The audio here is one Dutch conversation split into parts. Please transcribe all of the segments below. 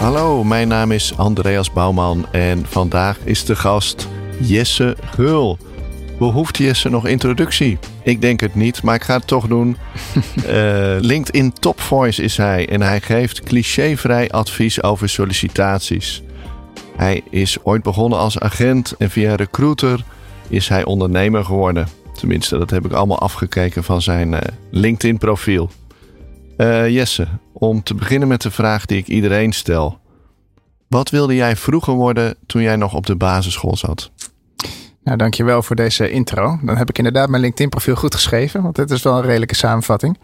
Hallo, mijn naam is Andreas Bouwman en vandaag is de gast Jesse Geul. Behoeft Jesse nog introductie? Ik denk het niet, maar ik ga het toch doen. Eh, LinkedIn Top Voice is hij en hij geeft clichévrij advies over sollicitaties. Hij is ooit begonnen als agent en via recruiter is hij ondernemer geworden. Tenminste, dat heb ik allemaal afgekeken van zijn eh, LinkedIn profiel. Eh, Jesse, om te beginnen met de vraag die ik iedereen stel. Wat wilde jij vroeger worden toen jij nog op de basisschool zat? Nou, dankjewel voor deze intro. Dan heb ik inderdaad mijn LinkedIn-profiel goed geschreven, want dit is wel een redelijke samenvatting.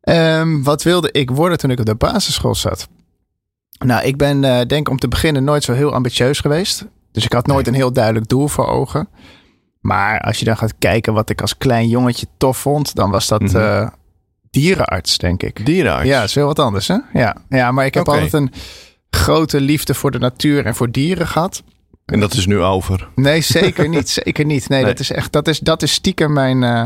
Ehm, wat wilde ik worden toen ik op de basisschool zat? Nou, ik ben uh, denk om te beginnen nooit zo heel ambitieus geweest. Dus ik had nooit een heel duidelijk doel voor ogen. Maar als je dan gaat kijken wat ik als klein jongetje tof vond, dan was dat Mhm. eh, dierenarts, denk ik. Dierenarts? Ja, dat is heel wat anders, hè? Ja, ja maar ik heb altijd een grote liefde voor de natuur en voor dieren gehad. En dat is nu over. Nee, zeker niet. Zeker niet. Nee, Nee. dat is echt, dat is, dat is stiekem mijn, eh,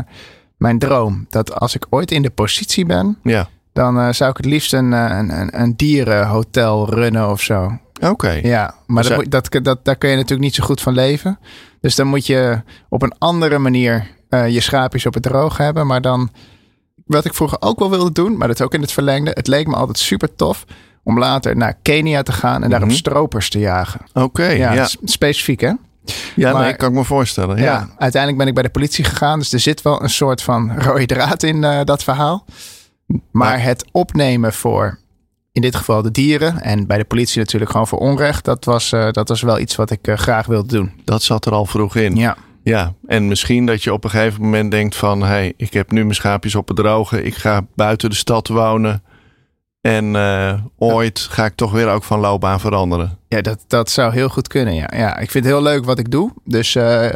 mijn droom. Dat als ik ooit in de positie ben, Ja. dan eh, zou ik het liefst een, eh, een, een, een dierenhotel runnen of zo. Oké. Ja, maar Dus dat, dat, dat, daar kun je natuurlijk niet zo goed van leven. Dus dan moet je op een andere manier je schaapjes op het droog hebben. Maar dan, wat ik vroeger ook wel wilde doen, maar dat is ook in het verlengde. Het leek me altijd super tof om later naar Kenia te gaan en daar op Mhm. stropers te jagen. Oké, Ja, specifiek hè? Ja, maar- nee, kan ik me voorstellen. Ja. Ja. uiteindelijk ben ik bij de politie gegaan. Dus er zit wel een soort van rode draad in eh, dat verhaal. Maar Maar- het opnemen voor, in dit geval de dieren. En bij de politie natuurlijk gewoon voor onrecht. Dat was, eh, dat was wel iets wat ik eh, graag wilde doen. Dat zat er al vroeg in. Ja, Ja, en misschien dat je op een gegeven moment denkt van... hé, hey, ik heb nu mijn schaapjes op het droge. Ik ga buiten de stad wonen. En eh, ooit ga ik toch weer ook van loopbaan veranderen. ja dat, dat zou heel goed kunnen. Ja. ja, ik vind het heel leuk wat ik doe. Dus eh,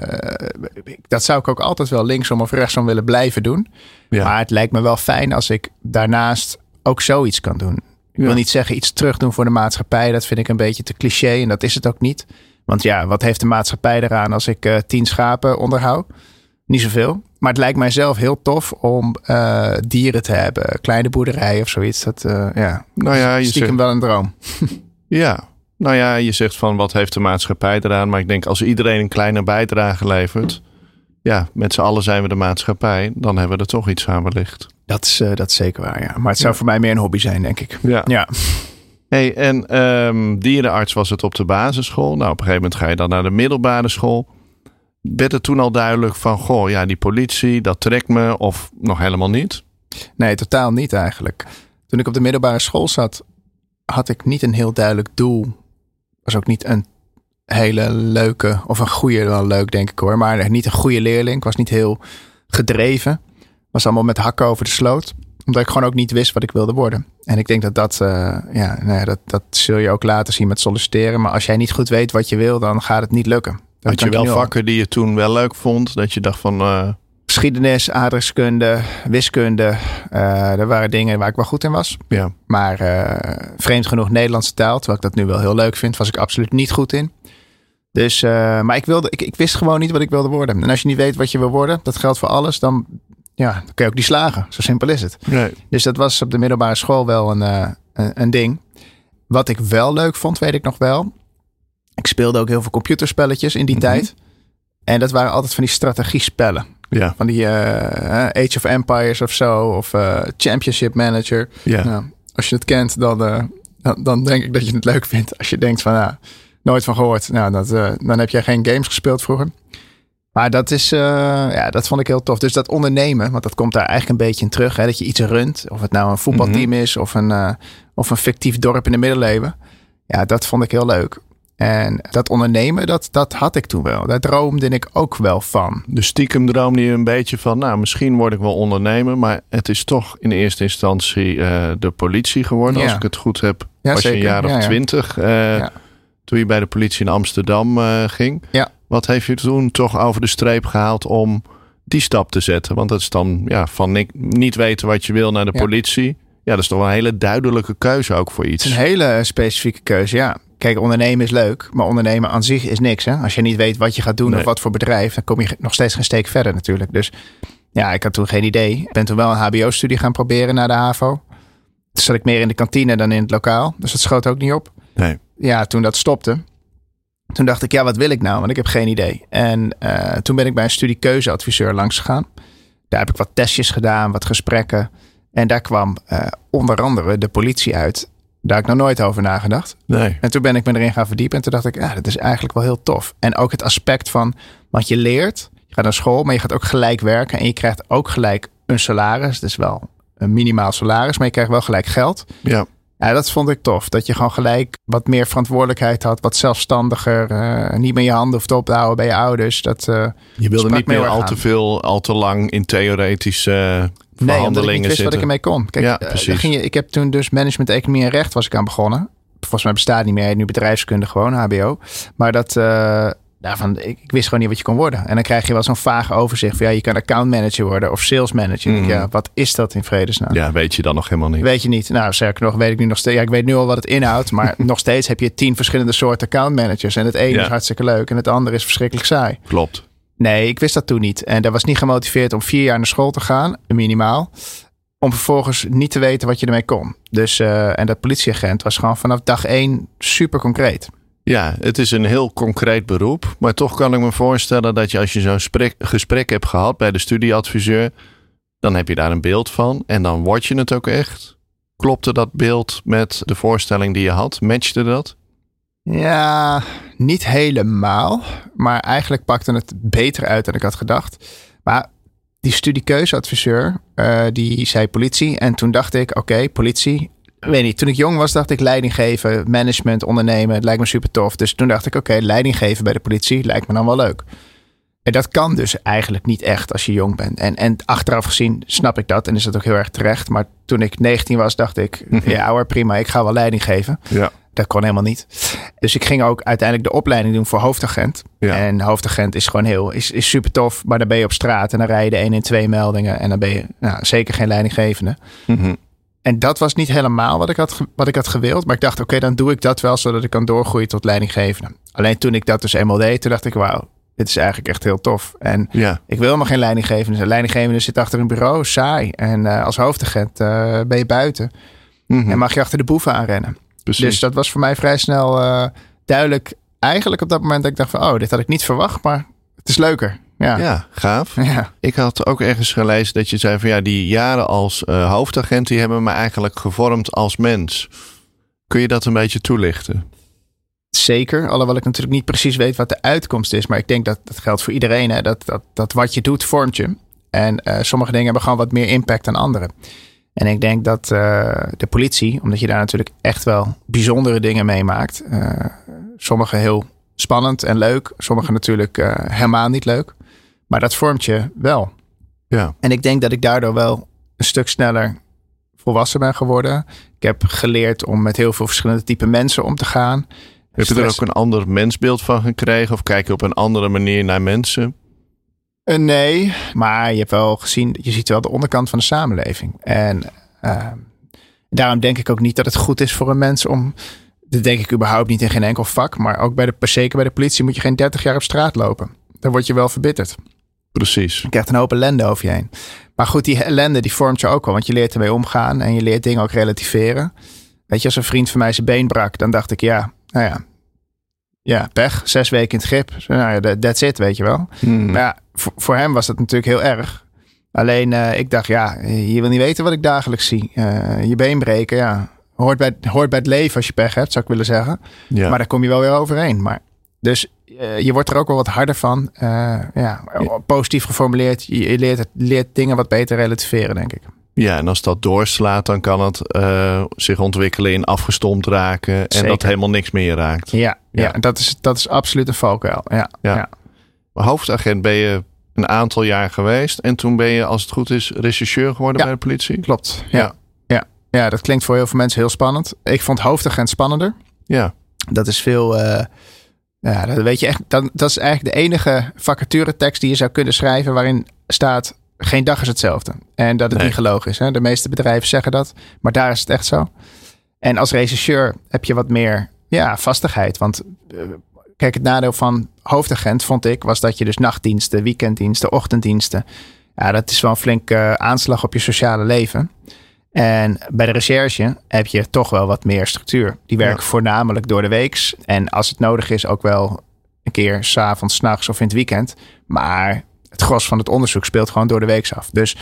dat zou ik ook altijd wel linksom of rechtsom willen blijven doen. Ja. Maar het lijkt me wel fijn als ik daarnaast ook zoiets kan doen. Ik Ja. wil niet zeggen iets terugdoen voor de maatschappij. Dat vind ik een beetje te cliché en dat is het ook niet. Want ja, wat heeft de maatschappij eraan als ik eh, tien schapen onderhoud? Niet zoveel. Maar het lijkt mij zelf heel tof om eh, dieren te hebben. Kleine boerderijen of zoiets. Dat eh, ja, Nou ja, je stiekem zegt, wel een droom. ja. Nou ja, je zegt van wat heeft de maatschappij eraan? Maar ik denk als iedereen een kleine bijdrage levert... ja, met z'n allen zijn we de maatschappij. Dan hebben we er toch iets aan wellicht. Dat is, dat is zeker waar, ja. Maar het zou voor mij meer een hobby zijn, denk ik. Ja. Ja, Hey, en ehm, dierenarts was het op de basisschool. Nou, op een gegeven moment ga je dan naar de middelbare school. Werd het toen al duidelijk van, goh, ja, die politie, dat trekt me, of nog helemaal niet? Nee, totaal niet eigenlijk. Toen ik op de middelbare school zat, had ik niet een heel duidelijk doel. Was ook niet een hele leuke, of een goede, wel leuk denk ik hoor, maar niet een goede leerling. Ik was niet heel gedreven. Was allemaal met hakken over de sloot. Omdat ik gewoon ook niet wist wat ik wilde worden. En ik denk dat dat, eh, ja, nou ja, dat, dat zul je ook later zien met solliciteren. Maar als jij niet goed weet wat je wil, dan gaat het niet lukken. Dat Had je wel vakken die je toen wel leuk vond? Dat je dacht van, eh, Geschiedenis, aardrijkskunde, wiskunde. er waren dingen waar ik wel goed in was. ja, Maar vreemd genoeg Nederlandse taal, terwijl ik dat nu wel heel leuk vind, was ik absoluut niet goed in. Dus, maar ik, wilde, ik, ik wist gewoon niet wat ik wilde worden. En als je niet weet wat je wil worden, dat geldt voor alles, dan, ja, dan kun je ook niet slagen. Zo simpel is het. nee. Dus dat was op de middelbare school wel een, eh, een, een ding. Wat ik wel leuk vond, weet ik nog wel. Ik speelde ook heel veel computerspelletjes in die Mhm. tijd. En dat waren altijd van die strategiespellen. Ja, Van die eh, Age of Empires of zo. Of eh, Championship Manager. ja. Nou, als je het kent, dan, eh, dan, dan denk ik dat je het leuk vindt. Als je denkt van, nou, nooit van gehoord. Nou, dat, eh, dan heb jij geen games gespeeld vroeger. Maar dat is, eh, ja, dat vond ik heel tof. Dus dat ondernemen, want dat komt daar eigenlijk een beetje in terug. Hè, dat je iets runt. Of het nou een voetbalteam is of een, eh, of een fictief dorp in de middeleeuwen. Ja, dat vond ik heel leuk. En dat ondernemen, dat, dat had ik toen wel. Daar droomde ik ook wel van. Dus stiekem droomde je een beetje van, nou, misschien word ik wel ondernemer, maar het is toch in eerste instantie eh, de politie geworden, als ik het goed heb Ja, was zeker. je een jaar of twintig toen je bij de politie in Amsterdam ging. Ja. Wat heeft je toen toch over de streep gehaald om die stap te zetten? Want dat is dan ja, van ni- niet weten wat je wil naar de Ja. politie. Ja, dat is toch wel een hele duidelijke keuze ook voor iets. Een hele specifieke keuze, ja. Kijk, ondernemen is leuk, maar ondernemen aan zich is niks. Hè? Als je niet weet wat je gaat doen Nee. of wat voor bedrijf, dan kom je nog steeds geen steek verder natuurlijk. Dus ja, ik had toen geen idee. Ik ben toen wel een HBO-studie gaan proberen na de HAVO. Toen zat ik meer in de kantine dan in het lokaal, dus dat schoot ook niet op. Nee. Ja, toen dat stopte, toen dacht ik, ja, wat wil ik nou? Want ik heb geen idee. En eh, toen ben ik bij een studiekeuzeadviseur langs gegaan. Daar heb ik wat testjes gedaan, wat gesprekken. En daar kwam eh, onder andere de politie uit. Daar heb ik nog nooit over nagedacht. Nee. En toen ben ik me erin gaan verdiepen. En toen dacht ik, ja, dat is eigenlijk wel heel tof. En ook het aspect van, want je leert, je gaat naar school, maar je gaat ook gelijk werken. En je krijgt ook gelijk een salaris. Dus wel een minimaal salaris, maar je krijgt wel gelijk geld. Ja. Ja, dat vond ik tof. Dat je gewoon gelijk wat meer verantwoordelijkheid had, wat zelfstandiger. eh, niet meer je handen hoeft op te houden bij je ouders. Dat, eh, Je wilde niet meer al te veel, al te lang in theoretische eh, Nee, omdat ik niet wist zitten. wat ik ermee kon. Kijk, Ja, precies. ging je, ik heb toen dus management, economie en recht was ik aan begonnen. Volgens mij bestaat het niet meer. Nu bedrijfskunde gewoon, HBO. Maar dat, daarvan, ik, ik wist gewoon niet wat je kon worden. En dan krijg je wel zo'n vaag overzicht van ja, je kan account manager worden of sales manager. Mhm. Ja, wat is dat in vredesnaam? Ja, weet je dan nog helemaal niet. Weet je niet. Nou, sterker nog, weet ik nu nog steeds. Ja, ik weet nu al wat het inhoudt. Maar nog steeds heb je tien verschillende soorten account managers. En het ene Ja. is hartstikke leuk en het andere is verschrikkelijk saai. Klopt. Nee, ik wist dat toen niet. En daar was niet gemotiveerd om vier jaar naar school te gaan, minimaal. Om vervolgens niet te weten wat je ermee kon. Dus, eh, en dat politieagent was gewoon vanaf dag één super concreet. Ja, het is een heel concreet beroep. Maar toch kan ik me voorstellen dat je als je zo'n sprek- gesprek hebt gehad bij de studieadviseur, dan heb je daar een beeld van. En dan word je het ook echt. Klopte dat beeld met de voorstelling die je had? Matchte dat? Ja, niet helemaal. Maar eigenlijk pakte het beter uit dan ik had gedacht. Maar die studiekeuzeadviseur, eh, die zei politie. En toen dacht ik, oké, politie. Weet niet, toen ik jong was, dacht ik leiding geven, management, ondernemen. Het lijkt me super tof. Dus toen dacht ik, oké, leiding geven bij de politie lijkt me dan wel leuk. En dat kan dus eigenlijk niet echt als je jong bent. En, en achteraf gezien snap ik dat en is dat ook heel erg terecht. Maar toen ik 19 was, dacht ik, ja hoor, prima, ik ga wel leiding geven. Ja. Dat kon helemaal niet. Dus ik ging ook uiteindelijk de opleiding doen voor hoofdagent. Ja. En hoofdagent is gewoon heel, is, is super tof. Maar dan ben je op straat en dan rij je de 1 en 2 meldingen. En dan ben je nou, zeker geen leidinggevende. Mhm. En dat was niet helemaal wat ik had, wat ik had gewild. Maar ik dacht, oké, dan doe ik dat wel zodat ik kan doorgroeien tot leidinggevende. Alleen toen ik dat dus eenmaal deed, toen dacht ik, wauw, dit is eigenlijk echt heel tof. En Ja, ik wil helemaal geen leidinggevende zijn. Leidinggevende zit achter een bureau, saai. En eh, als hoofdagent eh, ben je buiten. Mhm. En mag je achter de boeven aanrennen. precies. Dus dat was voor mij vrij snel eh, duidelijk. Eigenlijk op dat moment dat ik dacht van, oh, dit had ik niet verwacht, maar het is leuker. Ja. Gaaf. ja. Ik had ook ergens gelezen dat je zei van ja, die jaren als eh, hoofdagent, die hebben me eigenlijk gevormd als mens. Kun je dat een beetje toelichten? Zeker. Alhoewel ik natuurlijk niet precies weet wat de uitkomst is. Maar ik denk dat dat geldt voor iedereen. Hè? Dat, dat, dat wat je doet, vormt je. En eh, sommige dingen hebben gewoon wat meer impact dan andere. En ik denk dat eh, de politie, omdat je daar natuurlijk echt wel bijzondere dingen meemaakt. eh sommige heel spannend en leuk. Sommige natuurlijk helemaal niet leuk. Maar dat vormt je wel. Ja, En ik denk dat ik daardoor wel een stuk sneller volwassen ben geworden. Ik heb geleerd om met heel veel verschillende type mensen om te gaan. heb je er ook een ander mensbeeld van gekregen? Of kijk je op een andere manier naar mensen? Eh, nee, maar je hebt wel gezien, je ziet wel de onderkant van de samenleving. En eh, daarom denk ik ook niet dat het goed is voor een mens om. Dat denk ik überhaupt niet in geen enkel vak. Maar ook bij de, zeker bij de politie moet je geen 30 jaar op straat lopen. Dan word je wel verbitterd. Precies. Je krijgt een hoop ellende over je heen. Maar goed, die ellende die vormt je ook wel. Want je leert ermee omgaan en je leert dingen ook relativeren. Weet je, als een vriend van mij zijn been brak, dan dacht ik ja, nou ja. Ja, pech. Zes weken in het grip. Nou ja, that- that's it, weet je wel. Hmm. Maar ja, voor, voor hem was dat natuurlijk heel erg. Alleen eh, ik dacht, ja, je wil niet weten wat ik dagelijks zie. Eh, je been breken, ja. Hoort bij, hoort bij het leven als je pech hebt, zou ik willen zeggen. ja. Maar daar kom je wel weer overheen. Maar, dus eh, je wordt er ook wel wat harder van. Eh, ja, positief geformuleerd. Je, je leert, leert dingen wat beter relativeren, denk ik. ja, en als dat doorslaat, dan kan het eh, zich ontwikkelen in afgestomd raken. En Zeker. dat helemaal niks meer raakt. Ja, ja. Ja. dat, is, dat is absoluut een valkuil. Ja, Ja. hoofdagent ben je een aantal jaar geweest. En toen ben je, als het goed is, rechercheur geworden bij de politie. klopt. Ja. Ja. Ja, dat klinkt voor heel veel mensen heel spannend. Ik vond hoofdagent spannender. Ja. Dat is veel. Uh, ja, dat weet je echt. Dat, dat is eigenlijk de enige vacaturetekst die je zou kunnen schrijven waarin staat geen dag is hetzelfde. En dat het niet gelogen is. Hè? De meeste bedrijven zeggen dat, maar daar is het echt zo. En als regisseur heb je wat meer ja, vastigheid. Want uh, kijk, het nadeel van hoofdagent vond ik was dat je dus nachtdiensten, weekenddiensten, ochtenddiensten. Ja, dat is wel een flinke aanslag op je sociale leven. En bij de recherche heb je toch wel wat meer structuur. Die werken voornamelijk door de weeks. En als het nodig is, ook wel een keer s'avonds, s'nachts of in het weekend. Maar het gros van het onderzoek speelt gewoon door de week af. Dus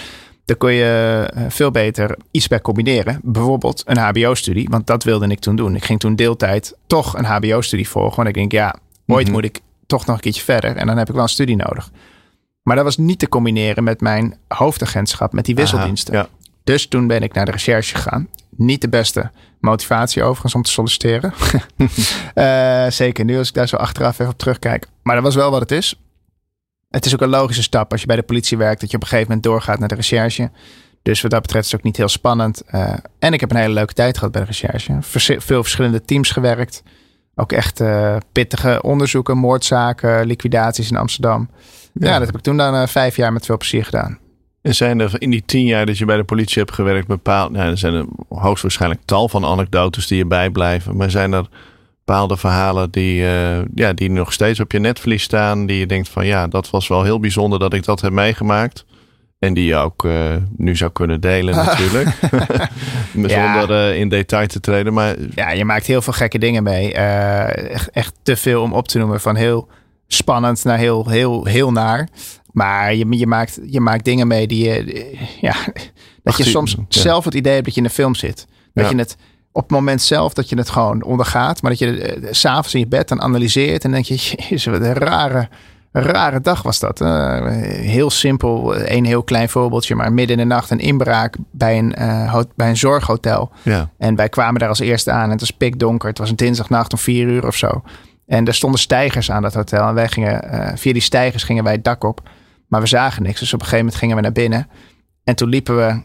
daar kun je eh, veel beter iets bij combineren. Bijvoorbeeld een HBO-studie, want dat wilde ik toen doen. Ik ging toen deeltijd toch een HBO-studie volgen. Want ik denk, ja, ooit mhm. moet ik toch nog een keertje verder. En dan heb ik wel een studie nodig. Maar dat was niet te combineren met mijn hoofdagentschap, met die wisseldiensten. ja. Dus toen ben ik naar de recherche gegaan. Niet de beste motivatie overigens om te solliciteren. uh, zeker nu als ik daar zo achteraf even op terugkijk. Maar dat was wel wat het is. Het is ook een logische stap als je bij de politie werkt, dat je op een gegeven moment doorgaat naar de recherche. Dus wat dat betreft is het ook niet heel spannend. Uh, en ik heb een hele leuke tijd gehad bij de recherche. veel verschillende teams gewerkt. Ook echt uh, pittige onderzoeken, moordzaken, liquidaties in Amsterdam. Ja, ja dat heb ik toen dan vijf jaar met veel plezier gedaan. En zijn er in die tien jaar dat je bij de politie hebt gewerkt bepaald... Nou, er zijn er hoogstwaarschijnlijk tal van anekdotes die je bijblijven. Maar zijn er bepaalde verhalen die, uh, ja, die nog steeds op je netvlies staan... die je denkt van ja, dat was wel heel bijzonder dat ik dat heb meegemaakt... En die je ook uh, nu zou kunnen delen natuurlijk. Zonder uh, in detail te treden. Maar... Ja, je maakt heel veel gekke dingen mee. echt, echt te veel om op te noemen. Van heel spannend naar heel, heel, heel naar. Maar je, je, maakt, je maakt dingen mee die je. Ja, dat je soms zelf het idee hebt dat je in een film zit. Dat je het op het moment zelf dat je het gewoon ondergaat. Maar dat je uh, s'avonds in je bed dan analyseert. En denk je, jezus, wat een rare, rare dag was dat. Uh, heel simpel, een heel klein voorbeeldje. Maar midden in de nacht een inbraak bij een, uh, bij een zorghotel. Ja. En wij kwamen daar als eerste aan. En het was pikdonker. Het was een dinsdagnacht om vier uur of zo. En er stonden stijgers aan dat hotel. En wij gingen, via die stijgers gingen wij het dak op. Maar we zagen niks. Dus op een gegeven moment gingen we naar binnen. En toen liepen we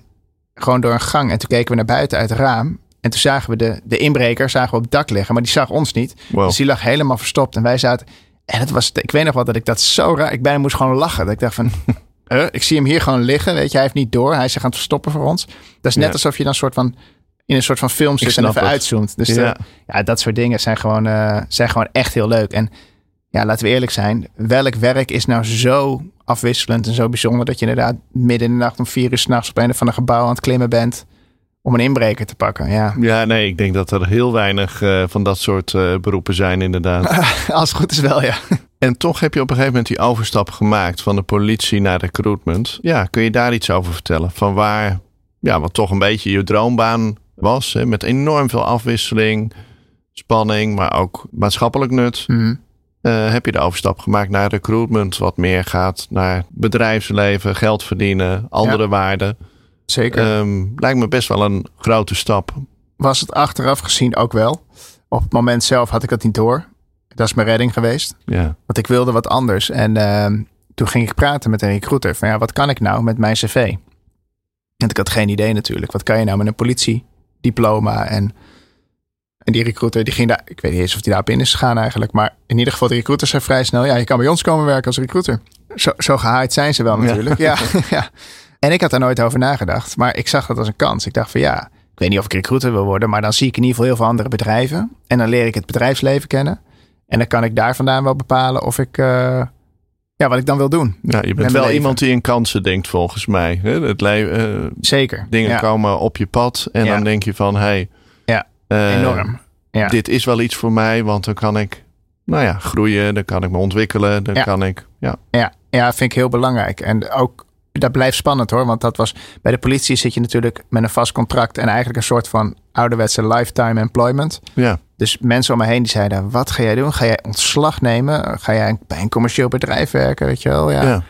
gewoon door een gang. En toen keken we naar buiten uit het raam. En toen zagen we de, de inbreker zagen we op het dak liggen. Maar die zag ons niet. Dus die lag helemaal verstopt. En wij zaten... En het was, ik weet nog wel dat ik dat zo raar... Ik bijna moest gewoon lachen. Dat ik dacht van... uh, ik zie hem hier gewoon liggen. Weet je, hij heeft niet door. Hij is zich aan het verstoppen voor ons. Dat is net alsof je dan een soort van in een soort van film zit en even uitzoomt. Dus ja. ja, dat soort dingen zijn gewoon, uh, zijn gewoon echt heel leuk. En ja, laten we eerlijk zijn. Welk werk is nou zo afwisselend en zo bijzonder dat je inderdaad midden in de nacht om vier uur s'nachts op een of ander gebouw aan het klimmen bent om een inbreker te pakken. Ja, ja nee, ik denk dat er heel weinig uh, van dat soort uh, beroepen zijn inderdaad. Als het goed is wel, ja. En toch heb je op een gegeven moment die overstap gemaakt van de politie naar recruitment. Ja, kun je daar iets over vertellen? Van waar, ja, wat toch een beetje je droombaan was, hè, met enorm veel afwisseling, spanning, maar ook maatschappelijk nut. Mm uh, heb je de overstap gemaakt naar recruitment, wat meer gaat naar bedrijfsleven, geld verdienen, andere waarden. Zeker. Um, lijkt me best wel een grote stap. Was het achteraf gezien ook wel. Op het moment zelf had ik dat niet door. Dat is mijn redding geweest. Ja. Want ik wilde wat anders. En uh, toen ging ik praten met een recruiter. Van ja, wat kan ik nou met mijn cv? En ik had geen idee natuurlijk. Wat kan je nou met een politiediploma en en die recruiter, die ging daar, ik weet niet eens of die daarop in is gegaan eigenlijk. Maar in ieder geval, de recruiter zei vrij snel, ja, je kan bij ons komen werken als recruiter. Zo, zo gehaaid zijn ze wel natuurlijk. Ja. ja. En ik had daar nooit over nagedacht. Maar ik zag dat als een kans. Ik dacht van ja, ik weet niet of ik recruiter wil worden. Maar dan zie ik in ieder geval heel veel andere bedrijven. En dan leer ik het bedrijfsleven kennen. En dan kan ik daar vandaan wel bepalen of ik... Uh, ja, wat ik dan wil doen. Ja, je bent wel iemand die in kansen denkt volgens mij. Het uh, Zeker. Dingen komen op je pad en dan denk je van... Hey, uh, Enorm. Ja. Dit is wel iets voor mij, want dan kan ik, nou ja, groeien, dan kan ik me ontwikkelen, dan kan ik, ja. Ja, ja, vind ik heel belangrijk. En ook, dat blijft spannend hoor, want dat was, bij de politie zit je natuurlijk met een vast contract en eigenlijk een soort van ouderwetse lifetime employment. Ja. Dus mensen om me heen die zeiden, wat ga jij doen? Ga jij ontslag nemen? Ga jij bij een commercieel bedrijf werken, weet je wel? Ja. ja.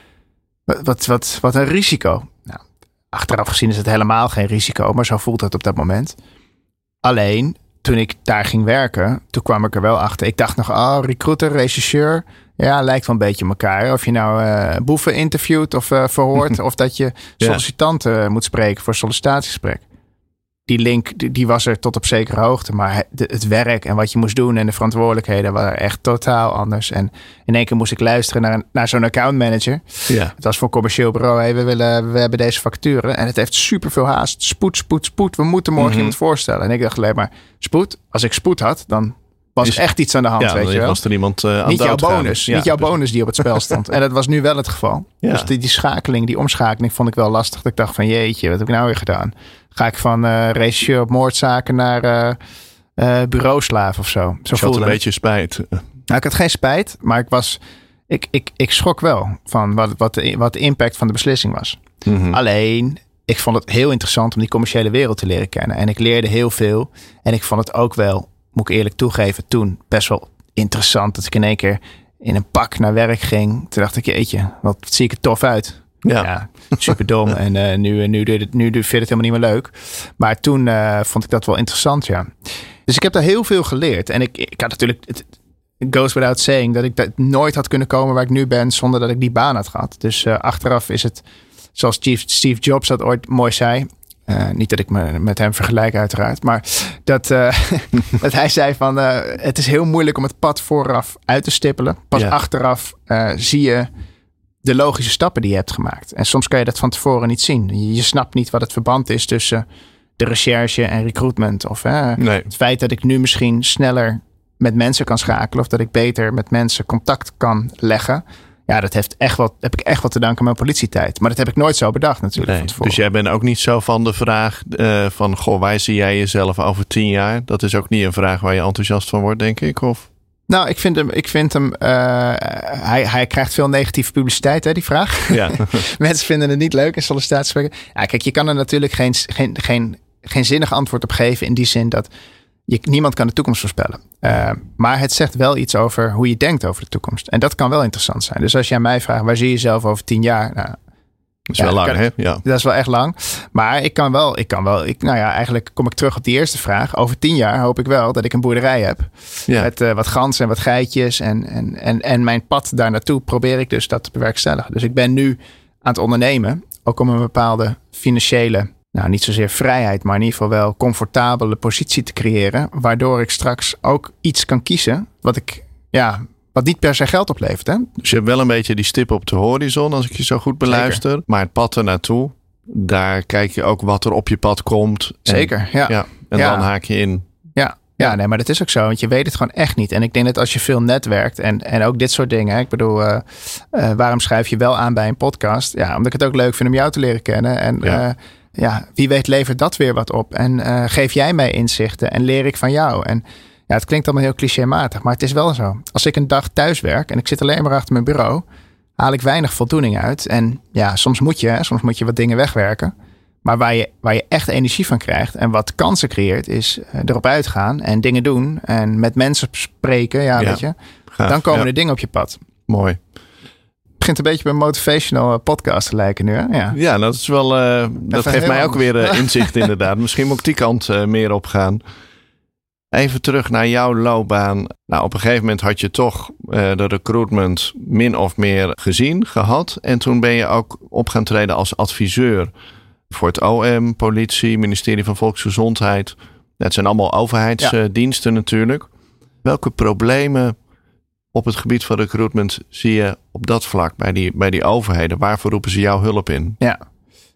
Wat, wat, wat, wat een risico. Nou, achteraf gezien is het helemaal geen risico, maar zo voelt het op dat moment. Alleen, toen ik daar ging werken, toen kwam ik er wel achter. Ik dacht nog, oh, recruiter, rechercheur. Ja, lijkt wel een beetje elkaar. Of je nou uh, boeven interviewt of uh, verhoort. of dat je sollicitanten moet spreken voor sollicitatiegesprek. Die link die, die was er tot op zekere hoogte. Maar het, het werk en wat je moest doen en de verantwoordelijkheden waren echt totaal anders. En in één keer moest ik luisteren naar, naar zo'n account manager. Ja. Het was voor commercieel bureau. Hey, we, willen, we hebben deze facturen. En het heeft super veel haast. Spoed, spoed, spoed. We moeten morgen Mhm. iemand voorstellen. En ik dacht alleen maar, spoed? Als ik spoed had, dan was Is- echt iets aan de hand, Ja, weet je wel. was er iemand eh, aan Niet jouw bonus. Ja, niet jouw bonus die op het spel stond. en dat was nu wel het geval. Ja. Dus die, die schakeling, die omschakeling vond ik wel lastig. Dat ik dacht van jeetje, wat heb ik nou weer gedaan? Ga ik van regisseur op moordzaken naar eh, bureauslaaf of zo? Zo Dus je had voelde een het. beetje spijt. Nou, ik had geen spijt, maar ik was... Ik, ik, ik schrok wel van wat, wat, de, wat de impact van de beslissing was. Mhm. Alleen, ik vond het heel interessant om die commerciële wereld te leren kennen. En ik leerde heel veel. En ik vond het ook wel, moet ik eerlijk toegeven, toen best wel interessant dat ik in één keer in een pak naar werk ging. Toen dacht ik, jeetje, wat zie ik er tof uit. Ja. Ja, super dom. en eh, nu, nu, je het, nu doe- vind je het helemaal niet meer leuk. Maar toen eh, vond ik dat wel interessant, ja. Dus ik heb daar heel veel geleerd. En ik, ik had natuurlijk... Het, it goes without saying dat ik dat nooit had kunnen komen waar ik nu ben zonder dat ik die baan had gehad. Dus eh, achteraf is het, zoals Steve Jobs dat ooit mooi zei. Eh, niet dat ik me met hem vergelijk uiteraard, maar dat, eh, dat hij zei van eh, het is heel moeilijk om het pad vooraf uit te stippelen. Pas achteraf zie je de logische stappen die je hebt gemaakt. En soms kan je dat van tevoren niet zien. Je, je snapt niet wat het verband is tussen de recherche en recruitment. Of Nee. het feit dat ik nu misschien sneller met mensen kan schakelen. Of dat ik beter met mensen contact kan leggen. Ja, dat heeft echt wat, heb ik echt wat te danken aan mijn politietijd. Maar dat heb ik nooit zo bedacht natuurlijk Nee. Dus jij bent ook niet zo van de vraag eh, van... Goh, waar zie jij jezelf over tien jaar? Dat is ook niet een vraag waar je enthousiast van wordt, denk ik. Of? Nou, ik vind hem, ik vind hem eh, hij, hij krijgt veel negatieve publiciteit, hè, die vraag. Ja. Mensen vinden het niet leuk in sollicitatiesprekken. Ja, kijk, je kan er natuurlijk geen, geen, geen, geen zinnig antwoord op geven in die zin dat je, niemand kan de toekomst voorspellen. Eh, maar het zegt wel iets over hoe je denkt over de toekomst. En dat kan wel interessant zijn. Dus als jij mij vraagt, waar zie je jezelf over tien jaar? Nou, Dat is Ja, wel lang, hè? Ja. dat is wel echt lang. Maar ik kan wel, ik kan wel, ik, nou ja, eigenlijk kom ik terug op die eerste vraag. Over tien jaar hoop ik wel dat ik een boerderij heb. Ja. Met eh, wat ganzen en wat geitjes. En, en, en, en mijn pad daar naartoe probeer ik dus dat te bewerkstelligen. Dus ik ben nu aan het ondernemen. Ook om een bepaalde financiële, nou niet zozeer vrijheid, maar in ieder geval wel comfortabele positie te creëren. Waardoor ik straks ook iets kan kiezen wat ik, ja, wat niet per se geld oplevert. Hè? Dus je hebt wel een beetje die stip op de horizon, als ik je zo goed beluister. Maar het pad ernaartoe, daar kijk je ook wat er op je pad komt. En- Zeker, ja. ja. En Ja. dan haak je in. Ja, ja, nee, maar dat is ook zo. Want je weet het gewoon echt niet. En ik denk dat als je veel netwerkt en, en ook dit soort dingen. Ik bedoel, eh, eh, waarom schrijf je wel aan bij een podcast? Ja, omdat ik het ook leuk vind om jou te leren kennen. En Ja. ja, ja wie weet levert dat weer wat op. En eh, geef jij mij inzichten en leer ik van jou. En ja, het klinkt allemaal heel clichématig, maar het is wel zo. Als ik een dag thuis werk en ik zit alleen maar achter mijn bureau, haal ik weinig voldoening uit. En ja, soms moet je, hè, soms moet je wat dingen wegwerken. Maar waar je, waar je echt energie van krijgt en wat kansen creëert, is eh, erop uitgaan en dingen doen en met mensen spreken. Ja, Ja, weet je. Gaaf. Dan komen Ja, er dingen op je pad. Mooi. Begint een beetje bij een motivational eh, podcast te lijken nu. Hè? Ja. Ja, dat is wel. eh, dat geeft mij ook weer eh, inzicht, inderdaad. Misschien moet ik die kant meer op gaan. Even terug naar jouw loopbaan. Nou, op een gegeven moment had je toch de recruitment min of meer gezien, gehad. En toen ben je ook op gaan treden als adviseur voor het OM, politie, ministerie van Volksgezondheid. Het zijn allemaal overheidsdiensten natuurlijk. Welke problemen op het gebied van recruitment zie je op dat vlak bij die, bij die overheden? Waarvoor roepen ze jouw hulp in? Ja.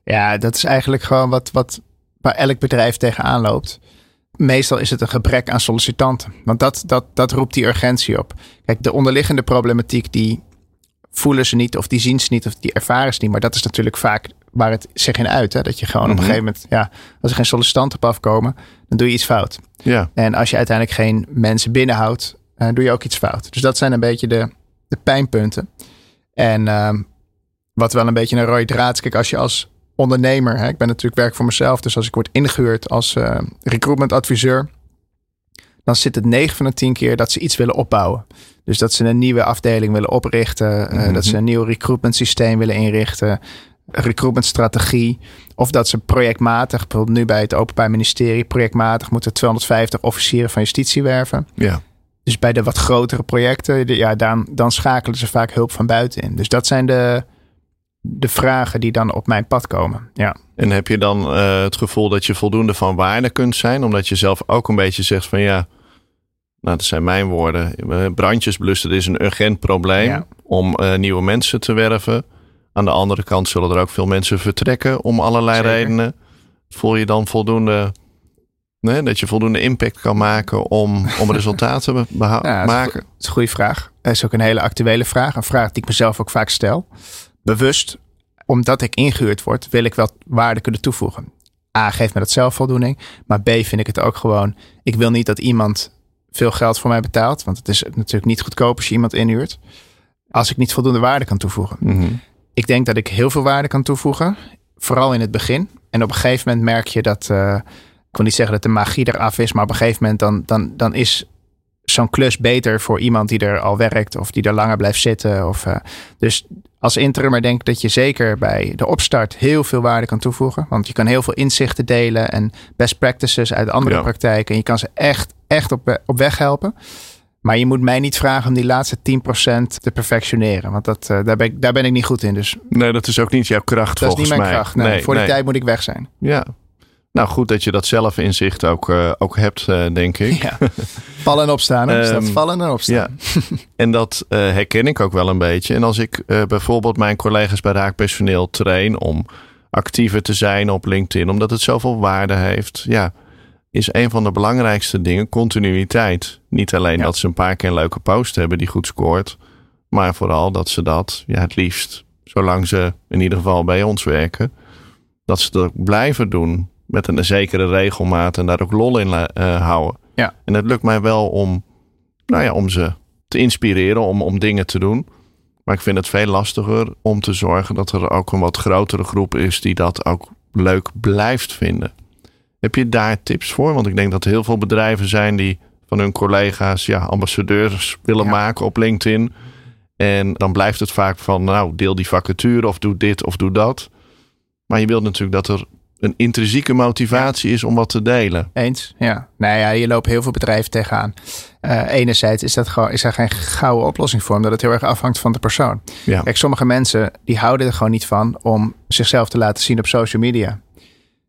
ja, dat is eigenlijk gewoon wat, wat waar elk bedrijf tegenaan loopt. Meestal is het een gebrek aan sollicitanten. Want dat, dat, dat roept die urgentie op. Kijk, de onderliggende problematiek die voelen ze niet of die zien ze niet of die ervaren ze niet. Maar dat is natuurlijk vaak waar het zich in uit. Hè? Dat je gewoon op Mhm. een gegeven moment, ja, als er geen sollicitanten op afkomen, dan doe je iets fout. Ja, En als je uiteindelijk geen mensen binnenhoudt, eh, doe je ook iets fout. Dus dat zijn een beetje de, de pijnpunten. En ehm, wat wel een beetje een rode draad is. Kijk, als je als ondernemer, hè, ik ben natuurlijk werk voor mezelf. Dus als ik word ingehuurd als eh, recruitment adviseur. Dan zit het 9 van de 10 keer dat ze iets willen opbouwen. Dus dat ze een nieuwe afdeling willen oprichten. eh, Mhm. Dat ze een nieuw recruitment systeem willen inrichten. Recruitment strategie. Of dat ze projectmatig, bijvoorbeeld nu bij het Openbaar Ministerie, projectmatig moeten 250 officieren van justitie werven. ja. Dus bij de wat grotere projecten, de- ja, dan, dan schakelen ze vaak hulp van buiten in. Dus dat zijn de, de vragen die dan op mijn pad komen. Ja, En heb je dan uh, het gevoel dat je voldoende van waarde kunt zijn, omdat je zelf ook een beetje zegt van ja, nou dat zijn mijn woorden, brandjes blussen is een urgent probleem ja. om uh, nieuwe mensen te werven. Aan de andere kant zullen er ook veel mensen vertrekken om allerlei Zeker. redenen. Voel je dan voldoende Nee, dat je voldoende impact kan maken om, om resultaten te maken? Dat is een goede vraag. Dat is ook een hele actuele vraag. Een vraag die ik mezelf ook vaak stel. Bewust, omdat ik ingehuurd word, wil ik wel waarde kunnen toevoegen. A, geeft me dat zelfvoldoening. Maar B, vind ik het ook gewoon. Ik wil niet dat iemand veel geld voor mij betaalt. Want het is natuurlijk niet goedkoop als je iemand inhuurt. Als ik niet voldoende waarde kan toevoegen. Mhm. Ik denk dat ik heel veel waarde kan toevoegen. Vooral in het begin. En op een gegeven moment merk je dat. Uh, ik wil niet zeggen dat de magie eraf is, maar op een gegeven moment dan, dan, dan is zo'n klus beter voor iemand die er al werkt of die er langer blijft zitten. Of, uh, dus als interimmer denk ik dat je zeker bij de opstart heel veel waarde kan toevoegen. Want je kan heel veel inzichten delen en best practices uit andere ja. praktijken. En je kan ze echt, echt op, op weg helpen. Maar je moet mij niet vragen om die laatste 10% te perfectioneren. Want dat, uh, daar, ben ik, daar ben ik niet goed in. Dus nee, dat is ook niet jouw kracht dat volgens mij. Dat is niet mijn kracht. Nee, voor die tijd moet ik weg zijn. Ja, nou, goed dat je dat zelf in zicht ook, uh, ook hebt, uh, denk ik. Ja. Vallen en opstaan. Hè? Um, vallen en opstaan. Ja. en dat uh, herken ik ook wel een beetje. En als ik bijvoorbeeld mijn collega's bij raakpersoneel train om actiever te zijn op LinkedIn, omdat het zoveel waarde heeft, ja, is een van de belangrijkste dingen continuïteit. Niet alleen ja. dat ze een paar keer een leuke post hebben die goed scoort, maar vooral dat ze dat ja, het liefst, zolang ze in ieder geval bij ons werken, dat ze dat blijven doen met een zekere regelmaat en daar ook lol in uh, houden. Ja. En het lukt mij wel om, nou ja, om ze te inspireren om, om dingen te doen. Maar ik vind het veel lastiger om te zorgen dat er ook een wat grotere groep is die dat ook leuk blijft vinden. Heb je daar tips voor? Want ik denk dat er heel veel bedrijven zijn die van hun collega's ja, ambassadeurs willen ja. maken op LinkedIn. En dan blijft het vaak van, nou, deel die vacature of doe dit of doe dat. Maar je wilt natuurlijk dat er een intrinsieke motivatie is om wat te delen. Eens, ja. Nou ja, je loopt heel veel bedrijven tegenaan. Uh, enerzijds is, dat gewoon, is er geen gouden oplossing voor, omdat het heel erg afhangt van de persoon. Ja. Kijk, sommige mensen die houden er gewoon niet van om zichzelf te laten zien op social media.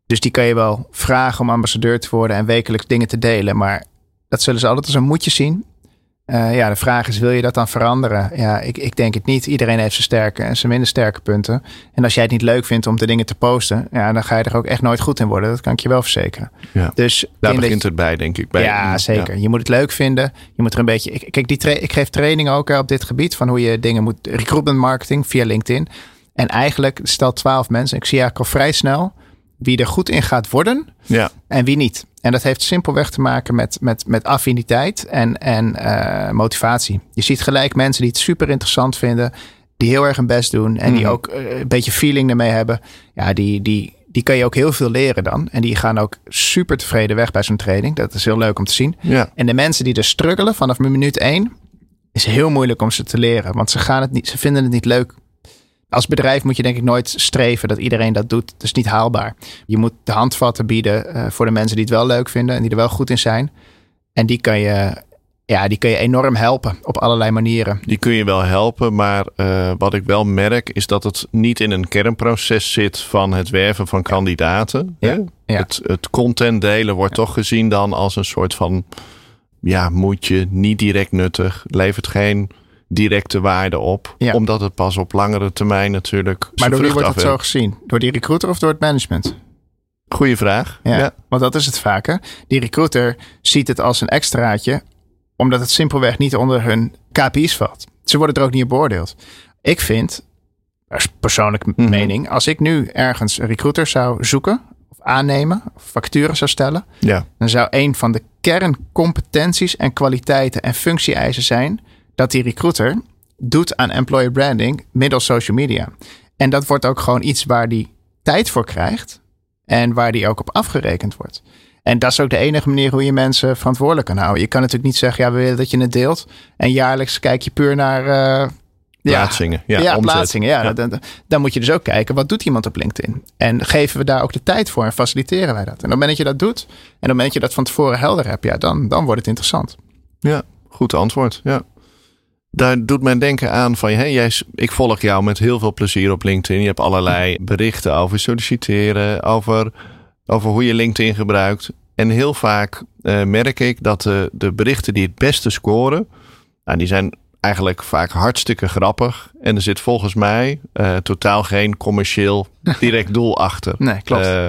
Dus die kan je wel vragen om ambassadeur te worden en wekelijks dingen te delen. Maar dat zullen ze altijd als een moedje zien. Uh, ja, de vraag is, wil je dat dan veranderen? Ja, ik, ik denk het niet. Iedereen heeft zijn sterke en zijn minder sterke punten. En als jij het niet leuk vindt om de dingen te posten, ja, dan ga je er ook echt nooit goed in worden. Dat kan ik je wel verzekeren. Ja. Dus Daar begint het bij, denk ik. Bij, ja, zeker. Je moet het leuk vinden. Je moet er een beetje. Ik, kijk, die tra- ik geef training ook op dit gebied van hoe je dingen moet. Recruitment marketing via LinkedIn. En eigenlijk stel twaalf mensen. Ik zie eigenlijk al vrij snel wie er goed in gaat worden ja. en wie niet. En dat heeft simpelweg te maken met, met, met affiniteit en, en uh, motivatie. Je ziet gelijk mensen die het super interessant vinden, die heel erg hun best doen en mm. die ook uh, een beetje feeling ermee hebben. Ja, die, die, die kan je ook heel veel leren dan. En die gaan ook super tevreden weg bij zo'n training. Dat is heel leuk om te zien. Ja. En de mensen die er struggelen vanaf minuut één, is heel moeilijk om ze te leren. Want ze, gaan het niet, ze vinden het niet leuk als bedrijf moet je denk ik nooit streven dat iedereen dat doet. Dat is niet haalbaar. Je moet de handvatten bieden uh, voor de mensen die het wel leuk vinden en die er wel goed in zijn. En die kan je, ja, die kun je enorm helpen op allerlei manieren. Die kun je wel helpen, maar uh, wat ik wel merk is dat het niet in een kernproces zit van het werven van kandidaten. Ja. Ja. Het, het content delen wordt toch gezien dan als een soort van ja, moet je niet direct nuttig, levert geen directe waarde op. Ja. Omdat het pas op langere termijn natuurlijk. Maar door wie wordt het zo gezien? Door die recruiter of door het management? Goeie vraag. Ja, Ja. want dat is het vaker. Die recruiter ziet het als een extraatje, omdat het simpelweg niet onder hun KPI's valt. Ze worden er ook niet op beoordeeld. Ik vind, als persoonlijke Mhm. mening, als ik nu ergens een recruiter zou zoeken of aannemen, of facturen zou stellen, Ja. dan zou een van de kerncompetenties en kwaliteiten en functie-eisen zijn dat die recruiter doet aan employer branding middels social media. En dat wordt ook gewoon iets waar die tijd voor krijgt en waar die ook op afgerekend wordt. En dat is ook de enige manier hoe je mensen verantwoordelijk kan houden. Je kan natuurlijk niet zeggen, ja, we willen dat je het deelt. En jaarlijks kijk je puur naar eh, Plaatsingen. Ja, ja, plaatsingen. Ja, dan- dan moet je dus ook kijken, wat doet iemand op LinkedIn? En geven we daar ook de tijd voor en faciliteren wij dat? En op het moment dat je dat doet, en op het moment dat je dat van tevoren helder hebt, ja, dan, dan wordt het interessant. Ja, goed antwoord. Ja. Daar doet men denken aan van, hey, jij, ik volg jou met heel veel plezier op LinkedIn. Je hebt allerlei berichten over solliciteren, over, over hoe je LinkedIn gebruikt. En heel vaak uh, merk ik dat de, de berichten die het beste scoren, nou, die zijn eigenlijk vaak hartstikke grappig. En er zit volgens mij uh, totaal geen commercieel direct doel achter. Nee, klopt. Uh,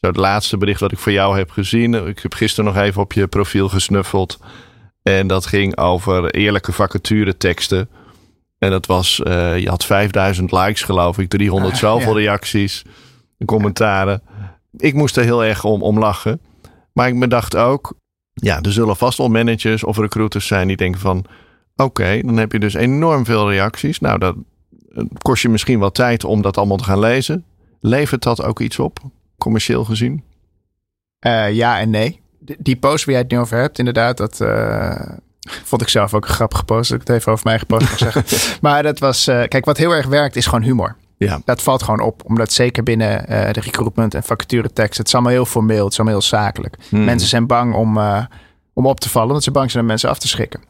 zo het laatste bericht wat ik voor jou heb gezien. Ik heb gisteren nog even op je profiel gesnuffeld. En dat ging over eerlijke vacature teksten. En dat was, uh, je had 5000 likes geloof ik, 300 zoveel reacties, commentaren. Ik moest er heel erg om, om lachen. Maar ik bedacht ook, ja, er zullen vast wel managers of recruiters zijn die denken van, oké, dan heb je dus enorm veel reacties. Nou, dat kost je misschien wel tijd om dat allemaal te gaan lezen. Levert dat ook iets op, commercieel gezien? Uh, ja en nee die post waar jij het nu over hebt, inderdaad, dat uh, vond ik zelf ook een grappige post. Dat ik het even over mij gepost mag zeggen. maar dat was, uh, kijk, wat heel erg werkt is gewoon humor. Ja. Dat valt gewoon op, omdat zeker binnen uh, de recruitment en vacaturetekst, het is allemaal heel formeel, het is allemaal heel zakelijk. Hmm. Mensen zijn bang om, om op te vallen, omdat ze bang zijn om mensen af te schrikken.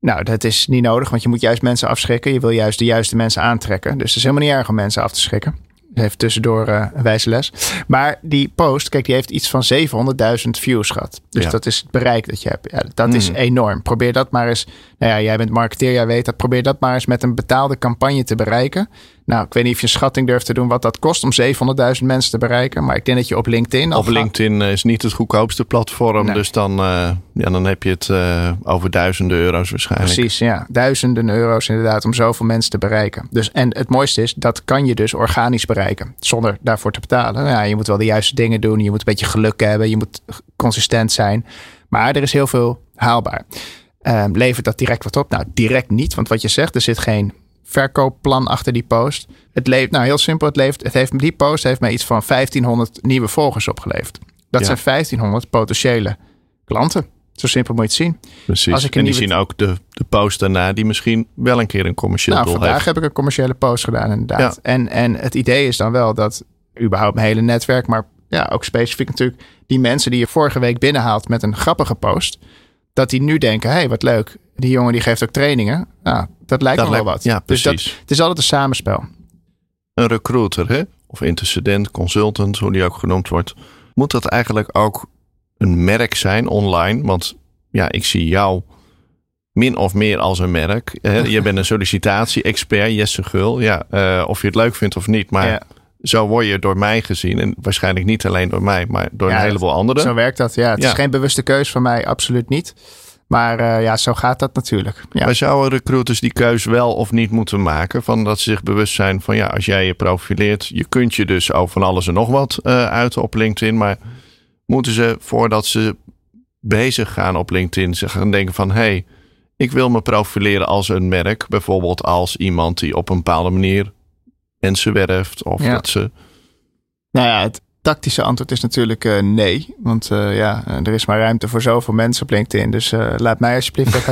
Nou, dat is niet nodig, want je moet juist mensen afschrikken. Je wil juist de juiste mensen aantrekken. Dus het is helemaal niet erg om mensen af te schrikken. Heeft tussendoor uh, een wijze les. Maar die post, kijk, die heeft iets van 700.000 views gehad. Dus dat is het bereik dat je hebt. Ja, dat is mm. enorm. Probeer dat maar eens. Nou ja, jij bent marketeer, jij weet dat. Probeer dat maar eens met een betaalde campagne te bereiken. Nou, ik weet niet of je een schatting durft te doen wat dat kost om 700.000 mensen te bereiken. Maar ik denk dat je op LinkedIn. Op LinkedIn is niet het goedkoopste platform. Nee. Dus dan, uh, ja, dan heb je het uh, over duizenden euro's waarschijnlijk. Precies, ja. Duizenden euro's inderdaad om zoveel mensen te bereiken. Dus, en het mooiste is, dat kan je dus organisch bereiken. Zonder daarvoor te betalen. Ja, je moet wel de juiste dingen doen. Je moet een beetje geluk hebben. Je moet consistent zijn. Maar er is heel veel haalbaar. Um, levert dat direct wat op? Nou, direct niet. Want wat je zegt, er zit geen verkoopplan achter die post. Het leeft, nou heel simpel, het, leeft, het heeft, die post heeft mij iets van 1500 nieuwe volgers opgeleverd. Dat zijn 1500 potentiële klanten. Zo simpel moet je het zien. Precies. Als ik en die zien ook de, de post daarna die misschien wel een keer een commercieel nou, doel vandaag heeft. heb ik een commerciële post gedaan inderdaad. Ja. En, en het idee is dan wel dat überhaupt mijn hele netwerk, maar ja, ook specifiek natuurlijk die mensen die je vorige week binnenhaalt met een grappige post, dat die nu denken, hé, hey, wat leuk. Die jongen die geeft ook trainingen. Nou, dat lijkt dat me wel wat. Ja, dus precies. dat, het is altijd een samenspel. Een recruiter, hè? of intercedent, consultant, hoe die ook genoemd wordt. Moet dat eigenlijk ook een merk zijn online? Want ja, ik zie jou min of meer als een merk. Je bent een sollicitatie-expert, Jesse Gul. Ja, uh, of je het leuk vindt of niet, maar... Ja. Zo word je door mij gezien. En waarschijnlijk niet alleen door mij, maar door ja, een heleboel anderen. Zo werkt dat, ja. Het ja. is geen bewuste keus van mij, absoluut niet. Maar uh, ja, zo gaat dat natuurlijk. Ja. Maar zouden recruiters die keus wel of niet moeten maken? Van dat ze zich bewust zijn van ja, als jij je profileert, je kunt je dus over van alles en nog wat uh, uiten op LinkedIn. Maar moeten ze voordat ze bezig gaan op LinkedIn, ze gaan denken van hé, hey, ik wil me profileren als een merk. Bijvoorbeeld als iemand die op een bepaalde manier mensen werft. Of ja. dat ze. Nou ja, het tactische antwoord is natuurlijk uh, nee. Want uh, ja, er is maar ruimte voor zoveel mensen op LinkedIn. Dus uh, laat mij alsjeblieft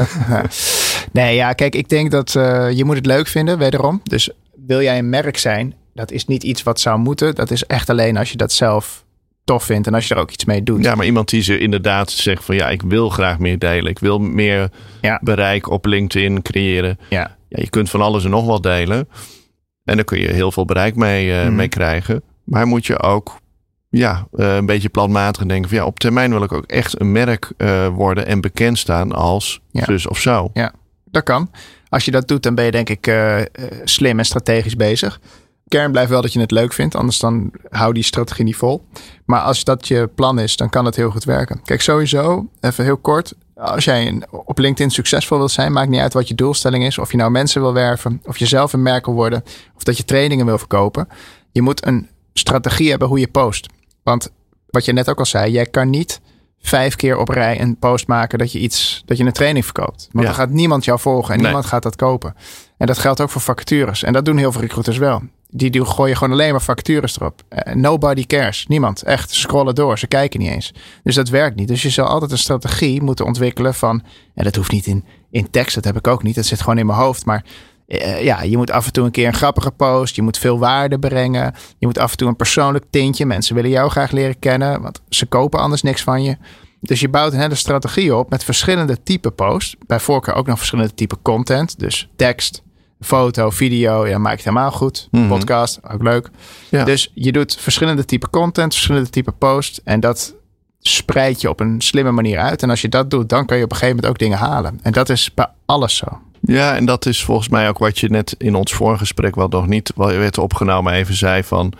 nee, ja, kijk, ik denk dat je moet het leuk vinden, wederom. Dus wil jij een merk zijn, dat is niet iets wat zou moeten. Dat is echt alleen als je dat zelf tof vindt en als je er ook iets mee doet. Ja, maar iemand die ze inderdaad zegt van ja, ik wil graag meer delen. Ik wil meer ja. bereik op LinkedIn creëren. Ja. ja, je kunt van alles en nog wat delen. En daar kun je heel veel bereik mee, uh, mm. mee krijgen. Maar moet je ook ja, uh, een beetje planmatig denken van ja, op termijn wil ik ook echt een merk uh, worden en bekend staan als ja. zus of zo. Ja, dat kan. Als je dat doet, dan ben je denk ik slim en strategisch bezig. Kern blijft wel dat je het leuk vindt, anders dan hou die strategie niet vol. Maar als dat je plan is, dan kan het heel goed werken. Kijk, sowieso, even heel kort. Als jij op LinkedIn succesvol wilt zijn, maakt niet uit wat je doelstelling is. Of je nou mensen wil werven, of je zelf een merk wil worden, of dat je trainingen wil verkopen. Je moet een strategie hebben hoe je post. Want wat je net ook al zei, jij kan niet vijf keer op rij een post maken dat je iets, dat je een training verkoopt. Want Ja. dan gaat niemand jou volgen en Nee. niemand gaat dat kopen. En dat geldt ook voor vacatures. En dat doen heel veel recruiters wel. Die, die gooien gewoon alleen maar vacatures erop. Eh, nobody cares. Niemand. Echt. Scrollen door. Ze kijken niet eens. Dus dat werkt niet. Dus je zal altijd een strategie moeten ontwikkelen van... En dat hoeft niet in, in tekst. Dat heb ik ook niet. Dat zit gewoon in mijn hoofd. Maar eh, ja, je moet af en toe een keer een grappige post. Je moet veel waarde brengen. Je moet af en toe een persoonlijk tintje. Mensen willen jou graag leren kennen. Want ze kopen anders niks van je. Dus je bouwt een hele strategie op met verschillende type posts. Bij voorkeur ook nog verschillende type content. Dus tekst, foto, video, ja, maakt het helemaal goed. Mhm. Podcast, ook leuk. Ja. Dus je doet verschillende type content, verschillende type posts. En dat spreid je op een slimme manier uit. En als je dat doet, dan kan je op een gegeven moment ook dingen halen. En dat is bij alles zo. Ja, en dat is volgens mij ook wat je net in ons voorgesprek, wat nog niet werd opgenomen, even zei van,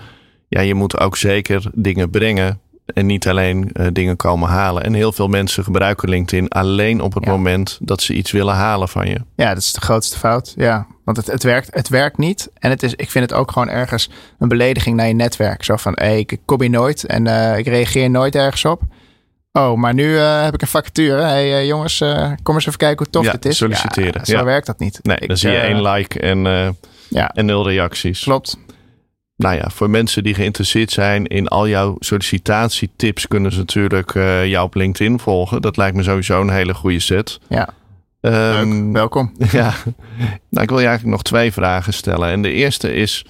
ja, je moet ook zeker dingen brengen en niet alleen eh, dingen komen halen. En heel veel mensen gebruiken LinkedIn alleen op het Ja. moment dat ze iets willen halen van je. Ja, dat is de grootste fout. Ja, want het, het, werkt, het werkt niet. En het is, ik vind het ook gewoon ergens een belediging naar je netwerk. Zo van, hey, ik kom hier nooit en eh, ik reageer nooit ergens op. Oh, maar nu eh, heb ik een vacature. hey, jongens, kom eens even kijken hoe tof Ja, dit is. solliciteren. Ja, zo Ja. werkt dat niet. Nee, Ik, dan zie je één like en, Ja, en nul reacties. klopt. Nou ja, voor mensen die geïnteresseerd zijn in al jouw sollicitatietips, kunnen ze natuurlijk eh, jou op LinkedIn volgen. Dat lijkt me sowieso een hele goede set. Ja, Ehm, leuk. Welkom. Ja, nou, ik wil je eigenlijk nog twee vragen stellen. En de eerste is: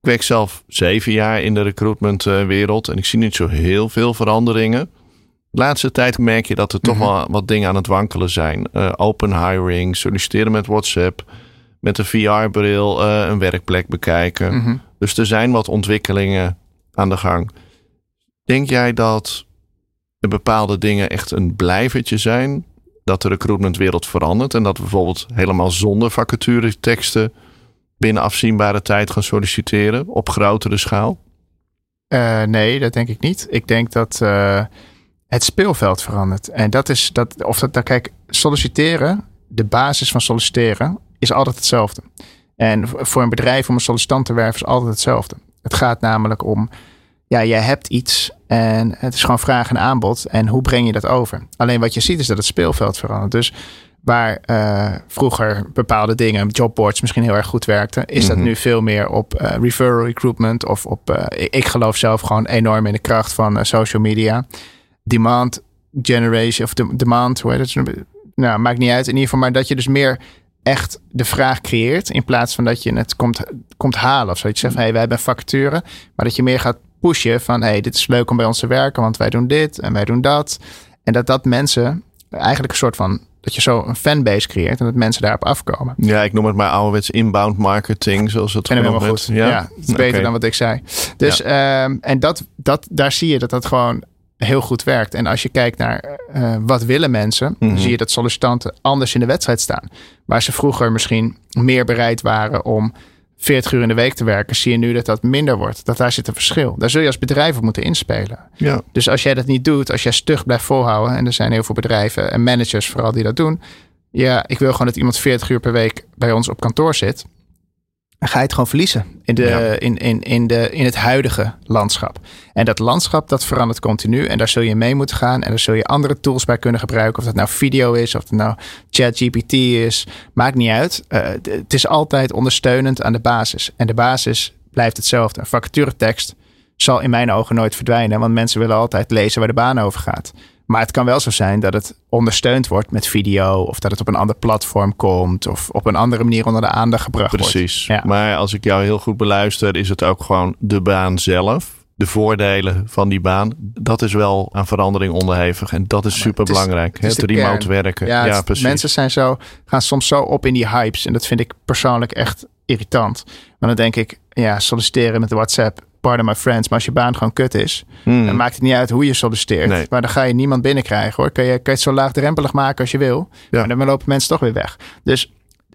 ik werk zelf zeven jaar in de recruitmentwereld en ik zie niet zo heel veel veranderingen. De laatste tijd merk je dat er toch Mhm. wel wat dingen aan het wankelen zijn. Eh, open hiring, solliciteren met WhatsApp, met een VR-bril eh, een werkplek bekijken. Mhm. Dus er zijn wat ontwikkelingen aan de gang. Denk jij dat bepaalde dingen echt een blijvertje zijn? Dat de recruitmentwereld verandert en dat we bijvoorbeeld helemaal zonder vacatureteksten binnen afzienbare tijd gaan solliciteren op grotere schaal? Eh, nee, dat denk ik niet. Ik denk dat eh, het speelveld verandert. En dat is dat, of dat, dat, kijk, solliciteren, de basis van solliciteren, is altijd hetzelfde. En voor een bedrijf om een sollicitant te werven is altijd hetzelfde. Het gaat namelijk om, ja, jij hebt iets en het is gewoon vraag en aanbod. En hoe breng je dat over? Alleen wat je ziet is dat het speelveld verandert. Dus waar eh, vroeger bepaalde dingen, jobboards misschien heel erg goed werkten, is dat Mhm. nu veel meer op eh, referral recruitment of op, eh, ik- ik geloof zelf gewoon enorm in de kracht van social media. Demand generation of de, demand, hoe heet het? Nou, maakt niet uit. In ieder geval, maar dat je dus meer echt de vraag creëert in plaats van dat je het komt, komt halen of zo. Dat je zegt van, hey, wij hebben vacature, maar dat je meer gaat pushen van, hey, dit is leuk om bij ons te werken, want wij doen dit en wij doen dat. En dat dat mensen eigenlijk een soort van, dat je zo een fanbase creëert en dat mensen daarop afkomen. Ja, ik noem het maar ouderwets inbound marketing, zoals het genoemd goed. Ja, het is beter dan wat ik zei. Dus, ehm, en dat, dat, daar zie je dat dat gewoon heel goed werkt. En als je kijkt naar eh, wat willen mensen, Mhm. dan zie je dat sollicitanten anders in de wedstrijd staan. Waar ze vroeger misschien meer bereid waren om 40 uur in de week te werken, zie je nu dat dat minder wordt. Dat daar zit een verschil. Daar zul je als bedrijf op moeten inspelen. Ja, Dus als jij dat niet doet, als jij stug blijft volhouden, en er zijn heel veel bedrijven en managers vooral die dat doen. Ja, ik wil gewoon dat iemand 40 uur per week bij ons op kantoor zit. Ga je het gewoon verliezen in, de, Ja. in, in, in, de, in het huidige landschap. En dat landschap dat verandert continu en daar zul je mee moeten gaan. En daar zul je andere tools bij kunnen gebruiken. Of dat nou video is, of het nou ChatGPT is. Maakt niet uit. Eh, het is altijd ondersteunend aan de basis. En de basis blijft hetzelfde. Een vacaturetekst zal in mijn ogen nooit verdwijnen. Want mensen willen altijd lezen waar de baan over gaat. Maar het kan wel zo zijn dat het ondersteund wordt met video. Of dat het op een ander platform komt. Of op een andere manier onder de aandacht gebracht wordt. precies. Ja. Maar als ik jou heel goed beluister, is het ook gewoon de baan zelf. De voordelen van die baan, dat is wel aan verandering onderhevig. En dat is super het is- belangrijk. het is Het de remote kern. werken. Ja, Ja, het- precies. mensen zijn zo, gaan soms zo op in die hypes. En dat vind ik persoonlijk echt irritant. Maar dan denk ik, ja, solliciteren met WhatsApp. Pardon my friends. Maar als je baan gewoon kut is, Hmm. dan maakt het niet uit hoe je solliciteert. Nee. Maar dan ga je niemand binnenkrijgen hoor. Kan je, kan je het zo laagdrempelig maken als je wil. Ja. Maar dan lopen mensen toch weer weg. Dus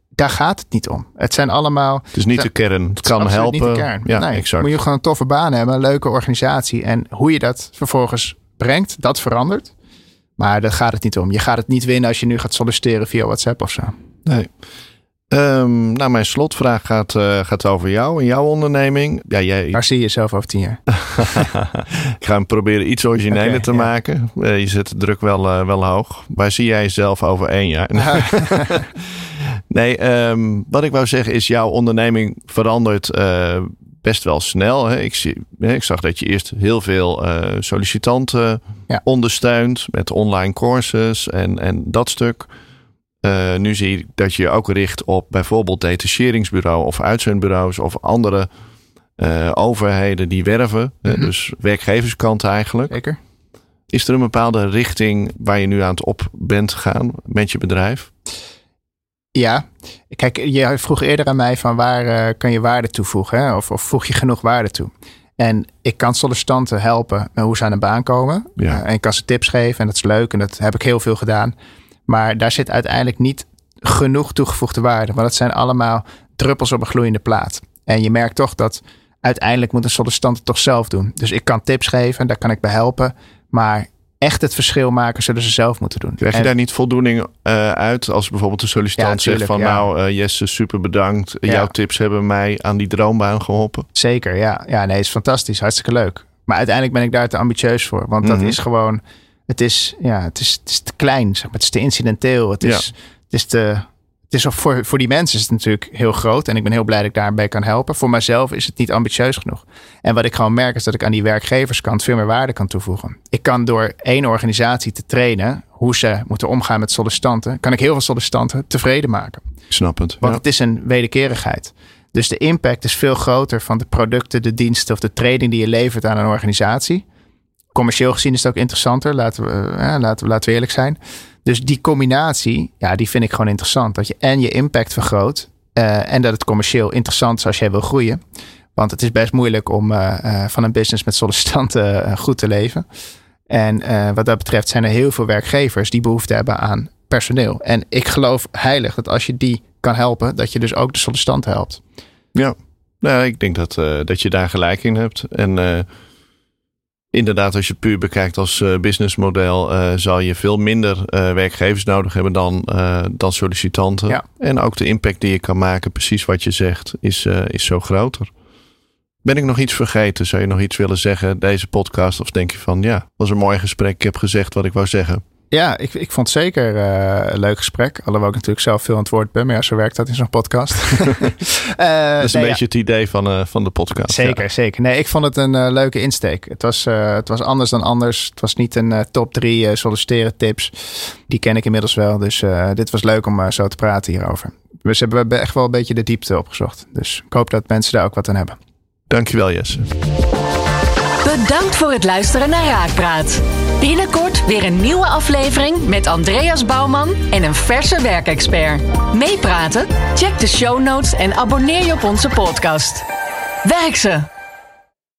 daar gaat het niet om. Het zijn allemaal Het is niet de kern. Het kan helpen. Niet de kern. Ja, nee, exact. Moet je gewoon een toffe baan hebben, een leuke organisatie. En hoe je dat vervolgens brengt, dat verandert. Maar daar gaat het niet om. Je gaat het niet winnen als je nu gaat solliciteren via WhatsApp of zo. Nee. Ehm, nou, mijn slotvraag gaat, eh, gaat over jou en jouw onderneming. Ja, jij, Waar zie je jezelf over tien jaar? ik ga hem proberen iets origineler te ja. maken. Eh, je zet de druk wel, eh, wel hoog. Waar zie jij jezelf over één jaar? nee, ehm, wat ik wou zeggen is, jouw onderneming verandert best wel snel. Hè? Ik, zie, ik zag dat je eerst heel veel sollicitanten Ja. ondersteunt met online courses en, en dat stuk. Eh, nu zie ik dat je je ook richt op bijvoorbeeld detacheringsbureau of uitzendbureaus of andere eh, overheden die werven. Mhm. dus werkgeverskant eigenlijk. Zeker. Is er een bepaalde richting waar je nu aan het op bent gegaan met je bedrijf? Ja, kijk, je vroeg eerder aan mij van waar uh, kan je waarde toevoegen? Hè? Of, of voeg je genoeg waarde toe? En ik kan sollicitanten helpen met hoe ze aan een baan komen. Ja. Uh, en ik kan ze tips geven en dat is leuk en dat heb ik heel veel gedaan. Maar daar zit uiteindelijk niet genoeg toegevoegde waarde. Want het zijn allemaal druppels op een gloeiende plaat. En je merkt toch dat uiteindelijk moet een sollicitant het toch zelf doen. Dus ik kan tips geven, daar kan ik bij helpen. Maar echt het verschil maken zullen ze zelf moeten doen. Krijg je En- daar niet voldoening eh, uit als bijvoorbeeld de sollicitant Ja, zegt van ja. nou eh, Jesse super bedankt. Ja. Jouw tips hebben mij aan die droombaan geholpen. Zeker, ja. Ja, nee, is fantastisch. Hartstikke leuk. Maar uiteindelijk ben ik daar te ambitieus voor. Want dat Mhm. is gewoon... Het is, ja, het is, het is te klein, zeg maar. Het is te incidenteel. Het is, Ja. het is te... Het is voor, voor die mensen is het natuurlijk heel groot. En ik ben heel blij dat ik daarbij kan helpen. Voor mijzelf is het niet ambitieus genoeg. En wat ik gewoon merk is dat ik aan die werkgeverskant veel meer waarde kan toevoegen. Ik kan door één organisatie te trainen hoe ze moeten omgaan met sollicitanten, kan ik heel veel sollicitanten tevreden maken. Ik snap het. Want Ja. het is een wederkerigheid. Dus de impact is veel groter van de producten, de diensten of de training die je levert aan een organisatie. Commercieel gezien is het ook interessanter, laten we, eh, laten, laten we eerlijk zijn. Dus die combinatie, ja, die vind ik gewoon interessant. Dat je en je impact vergroot eh, en dat het commercieel interessant is als jij wil groeien. Want het is best moeilijk om eh, van een business met sollicitanten goed te leven. En wat dat betreft zijn er heel veel werkgevers die behoefte hebben aan personeel. En ik geloof heilig dat als je die kan helpen, dat je dus ook de sollicitanten helpt. Ja, nou, ik denk dat, dat je daar gelijk in hebt. En inderdaad, als je het puur bekijkt als eh, businessmodel, eh, zal je veel minder eh, werkgevers nodig hebben dan, dan sollicitanten. Ja. En ook de impact die je kan maken, precies wat je zegt, is, is zo groter. Ben ik nog iets vergeten? Zou je nog iets willen zeggen, deze podcast? Of denk je van, ja, was een mooi gesprek. Ik heb gezegd wat ik wou zeggen. Ja, ik, ik vond het zeker eh, een leuk gesprek. Alhoewel ik natuurlijk zelf veel aan het woord ben. Maar ja, zo werkt dat in zo'n podcast. Eh, Dat is een nee, ja, beetje het idee van, eh, van de podcast. Zeker, Ja. zeker. Nee, ik vond het een leuke insteek. Het was, eh, het was anders dan anders. Het was niet een eh, top drie eh, solliciteren tips. Die ken ik inmiddels wel. Dus eh, dit was leuk om zo te praten hierover. Dus hebben we hebben echt wel een beetje de diepte opgezocht. Dus ik hoop dat mensen daar ook wat aan hebben. Dankjewel Jesse. Bedankt voor het luisteren naar Raakpraat. Binnenkort weer een nieuwe aflevering met Andreas Bouwman en een verse werkexpert. Meepraten? Check de show notes en abonneer je op onze podcast. Werk ze!